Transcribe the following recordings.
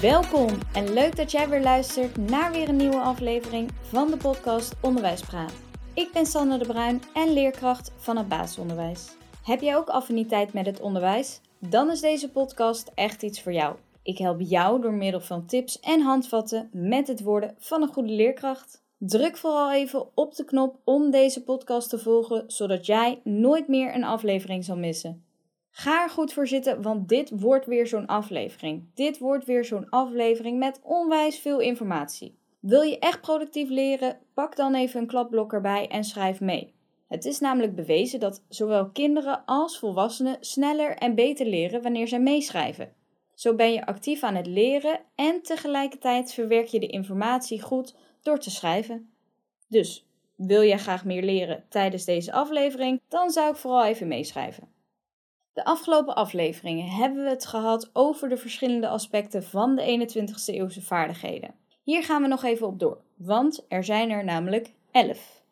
Welkom en leuk dat jij weer luistert naar weer een nieuwe aflevering van de podcast Onderwijspraat. Ik ben Sanne de Bruin en leerkracht van het basisonderwijs. Heb jij ook affiniteit met het onderwijs? Dan is deze podcast echt iets voor jou. Ik help jou door middel van tips en handvatten met het worden van een goede leerkracht. Druk vooral even op de knop om deze podcast te volgen, zodat jij nooit meer een aflevering zal missen. Ga er goed voor zitten, want dit wordt weer zo'n aflevering. Dit wordt weer zo'n aflevering met onwijs veel informatie. Wil je echt productief leren? Pak dan even een klapblok erbij en schrijf mee. Het is namelijk bewezen dat zowel kinderen als volwassenen sneller en beter leren wanneer zij meeschrijven. Zo ben je actief aan het leren en tegelijkertijd verwerk je de informatie goed door te schrijven. Dus wil jij graag meer leren tijdens deze aflevering, dan zou ik vooral even meeschrijven. De afgelopen afleveringen hebben we het gehad over de verschillende aspecten van de 21ste eeuwse vaardigheden. Hier gaan we nog even op door, want er zijn er namelijk 11.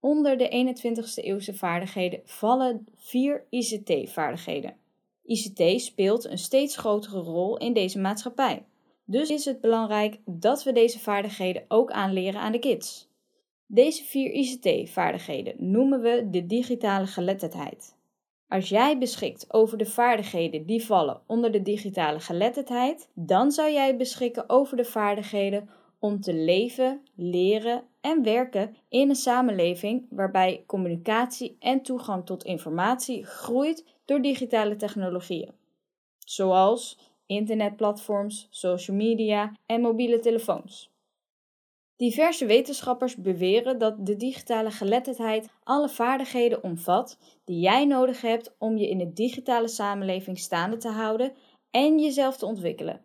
Onder de 21ste eeuwse vaardigheden vallen vier ICT-vaardigheden. ICT speelt een steeds grotere rol in deze maatschappij. Dus is het belangrijk dat we deze vaardigheden ook aanleren aan de kids. Deze vier ICT-vaardigheden noemen we de digitale geletterdheid. Als jij beschikt over de vaardigheden die vallen onder de digitale geletterdheid, dan zou jij beschikken over de vaardigheden om te leven, leren en werken in een samenleving waarbij communicatie en toegang tot informatie groeit door digitale technologieën, zoals internetplatforms, social media en mobiele telefoons. Diverse wetenschappers beweren dat de digitale geletterdheid alle vaardigheden omvat die jij nodig hebt om je in de digitale samenleving staande te houden en jezelf te ontwikkelen.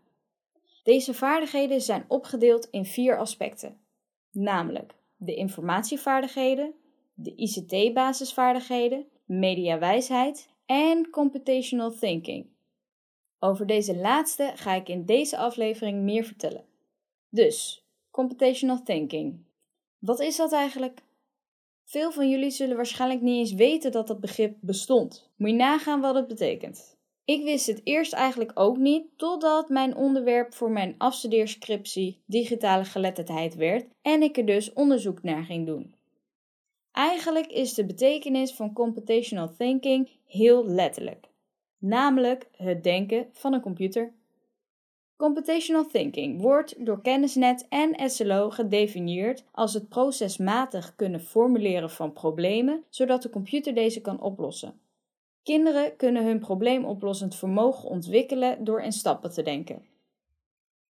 Deze vaardigheden zijn opgedeeld in vier aspecten, namelijk de informatievaardigheden, de ICT-basisvaardigheden, mediawijsheid en computational thinking. Over deze laatste ga ik in deze aflevering meer vertellen. Dus, computational thinking. Wat is dat eigenlijk? Veel van jullie zullen waarschijnlijk niet eens weten dat dat begrip bestond. Moet je nagaan wat het betekent. Ik wist het eerst eigenlijk ook niet, totdat mijn onderwerp voor mijn afstudeerscriptie digitale geletterdheid werd en ik er dus onderzoek naar ging doen. Eigenlijk is de betekenis van computational thinking heel letterlijk, namelijk het denken van een computer. Computational thinking wordt door Kennisnet en SLO gedefinieerd als het procesmatig kunnen formuleren van problemen, zodat de computer deze kan oplossen. Kinderen kunnen hun probleemoplossend vermogen ontwikkelen door in stappen te denken.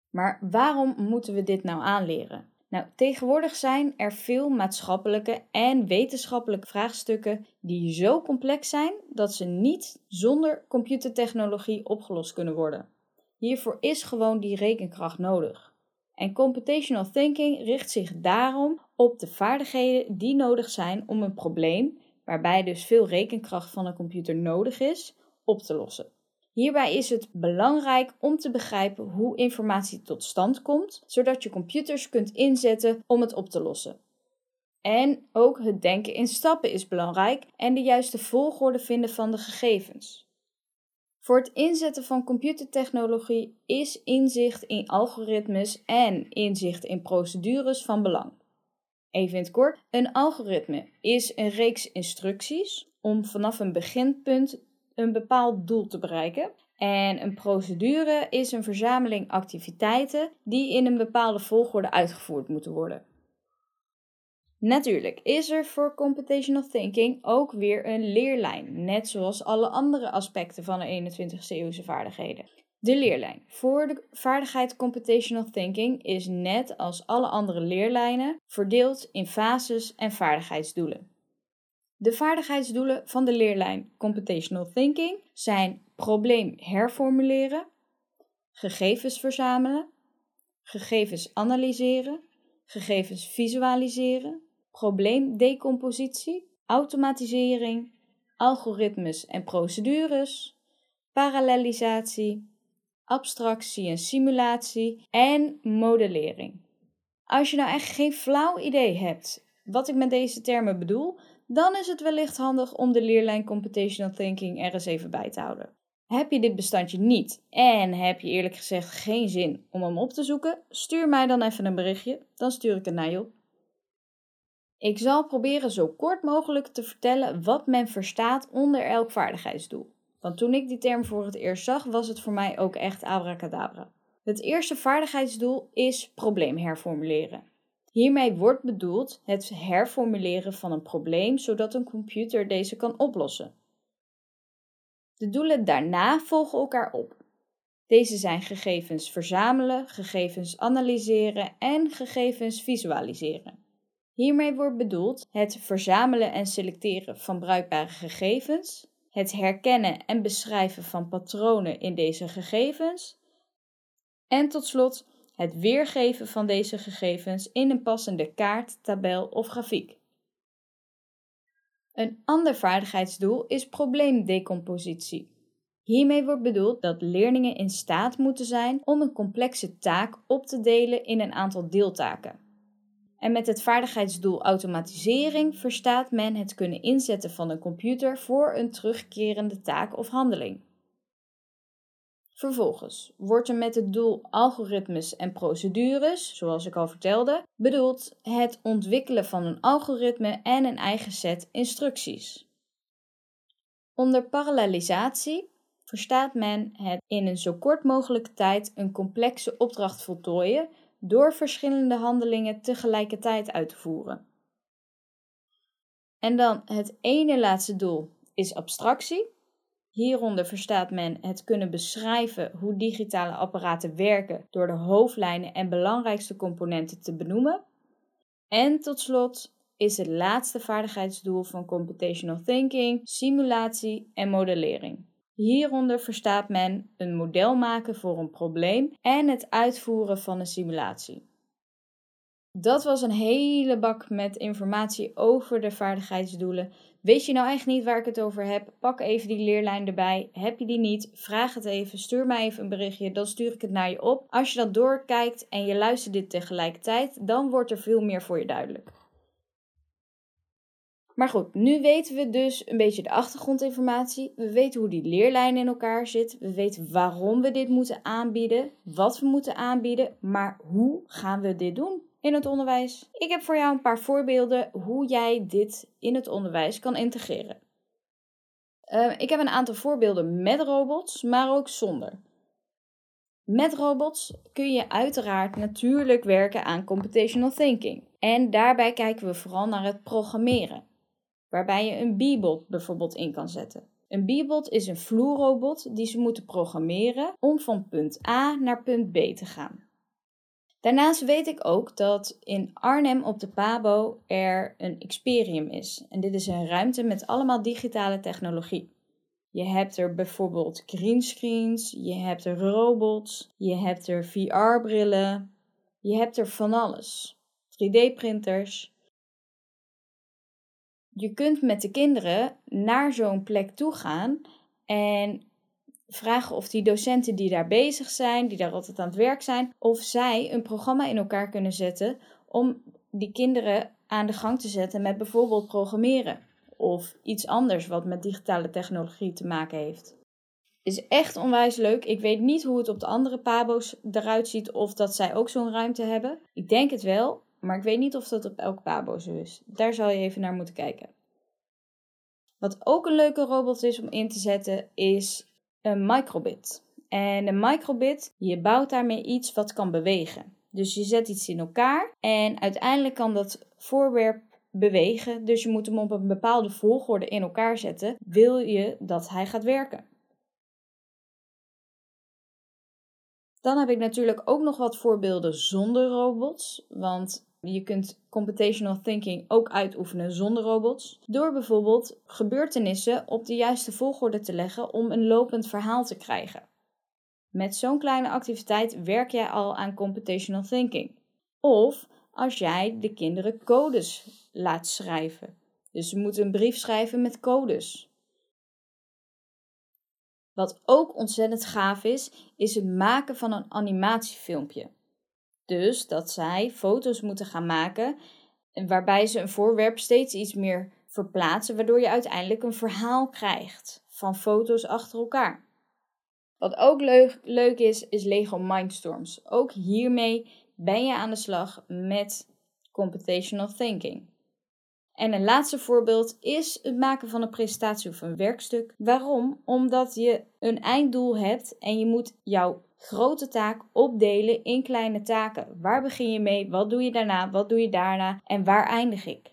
Maar waarom moeten we dit nou aanleren? Nou, tegenwoordig zijn er veel maatschappelijke en wetenschappelijke vraagstukken die zo complex zijn dat ze niet zonder computertechnologie opgelost kunnen worden. Hiervoor is gewoon die rekenkracht nodig. En computational thinking richt zich daarom op de vaardigheden die nodig zijn om een probleem, waarbij dus veel rekenkracht van een computer nodig is, op te lossen. Hierbij is het belangrijk om te begrijpen hoe informatie tot stand komt, zodat je computers kunt inzetten om het op te lossen. En ook het denken in stappen is belangrijk en de juiste volgorde vinden van de gegevens. Voor het inzetten van computertechnologie is inzicht in algoritmes en inzicht in procedures van belang. Even in het kort, een algoritme is een reeks instructies om vanaf een beginpunt een bepaald doel te bereiken. En een procedure is een verzameling activiteiten die in een bepaalde volgorde uitgevoerd moeten worden. Natuurlijk is er voor computational thinking ook weer een leerlijn, net zoals alle andere aspecten van de 21ste eeuwse vaardigheden. De leerlijn voor de vaardigheid computational thinking is net als alle andere leerlijnen verdeeld in fases en vaardigheidsdoelen. De vaardigheidsdoelen van de leerlijn computational thinking zijn probleem herformuleren, gegevens verzamelen, gegevens analyseren, gegevens visualiseren, probleemdecompositie, automatisering, algoritmes en procedures, parallelisatie, abstractie en simulatie en modellering. Als je nou echt geen flauw idee hebt wat ik met deze termen bedoel, dan is het wellicht handig om de leerlijn Computational Thinking er eens even bij te houden. Heb je dit bestandje niet en heb je eerlijk gezegd geen zin om hem op te zoeken, stuur mij dan even een berichtje, dan stuur ik het naar je op. Ik zal proberen zo kort mogelijk te vertellen wat men verstaat onder elk vaardigheidsdoel. Want toen ik die term voor het eerst zag, was het voor mij ook echt abracadabra. Het eerste vaardigheidsdoel is probleem herformuleren. Hiermee wordt bedoeld het herformuleren van een probleem zodat een computer deze kan oplossen. De doelen daarna volgen elkaar op. Deze zijn gegevens verzamelen, gegevens analyseren en gegevens visualiseren. Hiermee wordt bedoeld het verzamelen en selecteren van bruikbare gegevens, het herkennen en beschrijven van patronen in deze gegevens en tot slot het weergeven van deze gegevens in een passende kaart, tabel of grafiek. Een ander vaardigheidsdoel is probleemdecompositie. Hiermee wordt bedoeld dat leerlingen in staat moeten zijn om een complexe taak op te delen in een aantal deeltaken. En met het vaardigheidsdoel automatisering verstaat men het kunnen inzetten van een computer voor een terugkerende taak of handeling. Vervolgens wordt er met het doel algoritmes en procedures, zoals ik al vertelde, bedoeld het ontwikkelen van een algoritme en een eigen set instructies. Onder parallelisatie verstaat men het in een zo kort mogelijke tijd een complexe opdracht voltooien door verschillende handelingen tegelijkertijd uit te voeren. En dan het ene laatste doel is abstractie. Hieronder verstaat men het kunnen beschrijven hoe digitale apparaten werken door de hoofdlijnen en belangrijkste componenten te benoemen. En tot slot is het laatste vaardigheidsdoel van computational thinking simulatie en modellering. Hieronder verstaat men een model maken voor een probleem en het uitvoeren van een simulatie. Dat was een hele bak met informatie over de vaardigheidsdoelen. Weet je nou echt niet waar ik het over heb? Pak even die leerlijn erbij. Heb je die niet? Vraag het even. Stuur mij even een berichtje. Dan stuur ik het naar je op. Als je dat doorkijkt en je luistert dit tegelijkertijd, dan wordt er veel meer voor je duidelijk. Maar goed, nu weten we dus een beetje de achtergrondinformatie. We weten hoe die leerlijn in elkaar zit. We weten waarom we dit moeten aanbieden, wat we moeten aanbieden. Maar hoe gaan we dit doen in het onderwijs? Ik heb voor jou een paar voorbeelden hoe jij dit in het onderwijs kan integreren. Uh, ik heb een aantal voorbeelden met robots, maar ook zonder. Met robots kun je uiteraard natuurlijk werken aan computational thinking. En daarbij kijken we vooral naar het programmeren waarbij je een Bebot bijvoorbeeld in kan zetten. Een Bebot is een vloerrobot die ze moeten programmeren om van punt A naar punt B te gaan. Daarnaast weet ik ook dat in Arnhem op de Pabo er een Experium is. En dit is een ruimte met allemaal digitale technologie. Je hebt er bijvoorbeeld greenscreens, je hebt er robots, je hebt er VR-brillen, je hebt er van alles. 3D-printers, je kunt met de kinderen naar zo'n plek toe gaan en vragen of die docenten die daar bezig zijn, die daar altijd aan het werk zijn, of zij een programma in elkaar kunnen zetten om die kinderen aan de gang te zetten met bijvoorbeeld programmeren of iets anders wat met digitale technologie te maken heeft. Is echt onwijs leuk. Ik weet niet hoe het op de andere pabo's eruit ziet of dat zij ook zo'n ruimte hebben. Ik denk het wel, maar ik weet niet of dat op elk pabo zo is. Daar zal je even naar moeten kijken. Wat ook een leuke robot is om in te zetten, is een microbit. En een microbit, je bouwt daarmee iets wat kan bewegen. Dus je zet iets in elkaar en uiteindelijk kan dat voorwerp bewegen. Dus je moet hem op een bepaalde volgorde in elkaar zetten. Wil je dat hij gaat werken? Dan heb ik natuurlijk ook nog wat voorbeelden zonder robots. Want je kunt computational thinking ook uitoefenen zonder robots. Door bijvoorbeeld gebeurtenissen op de juiste volgorde te leggen om een lopend verhaal te krijgen. Met zo'n kleine activiteit werk jij al aan computational thinking. Of als jij de kinderen codes laat schrijven. Dus ze moeten een brief schrijven met codes. Wat ook ontzettend gaaf is, is het maken van een animatiefilmpje. Dus dat zij foto's moeten gaan maken waarbij ze een voorwerp steeds iets meer verplaatsen, waardoor je uiteindelijk een verhaal krijgt van foto's achter elkaar. Wat ook leuk, leuk is, is Lego Mindstorms. Ook hiermee ben je aan de slag met computational thinking. En een laatste voorbeeld is het maken van een presentatie of een werkstuk. Waarom? Omdat je een einddoel hebt en je moet jouw grote taak opdelen in kleine taken. Waar begin je mee? Wat doe je daarna? Wat doe je daarna? En waar eindig ik?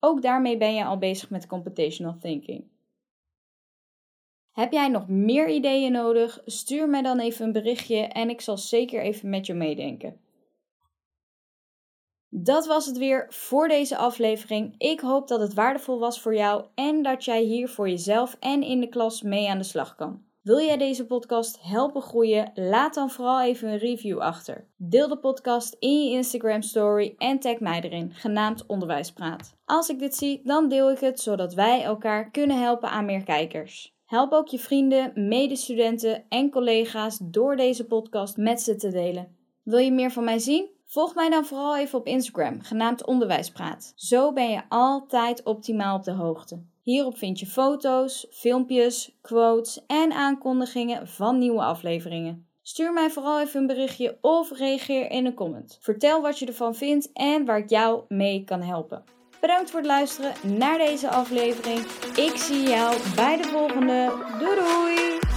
Ook daarmee ben je al bezig met computational thinking. Heb jij nog meer ideeën nodig? Stuur mij dan even een berichtje en ik zal zeker even met je meedenken. Dat was het weer voor deze aflevering. Ik hoop dat het waardevol was voor jou en dat jij hier voor jezelf en in de klas mee aan de slag kan. Wil jij deze podcast helpen groeien? Laat dan vooral even een review achter. Deel de podcast in je Instagram story en tag mij erin, genaamd Onderwijspraat. Als ik dit zie, dan deel ik het zodat wij elkaar kunnen helpen aan meer kijkers. Help ook je vrienden, medestudenten en collega's door deze podcast met ze te delen. Wil je meer van mij zien? Volg mij dan vooral even op Instagram, genaamd Onderwijspraat. Zo ben je altijd optimaal op de hoogte. Hierop vind je foto's, filmpjes, quotes en aankondigingen van nieuwe afleveringen. Stuur mij vooral even een berichtje of reageer in een comment. Vertel wat je ervan vindt en waar ik jou mee kan helpen. Bedankt voor het luisteren naar deze aflevering. Ik zie jou bij de volgende. Doei doei!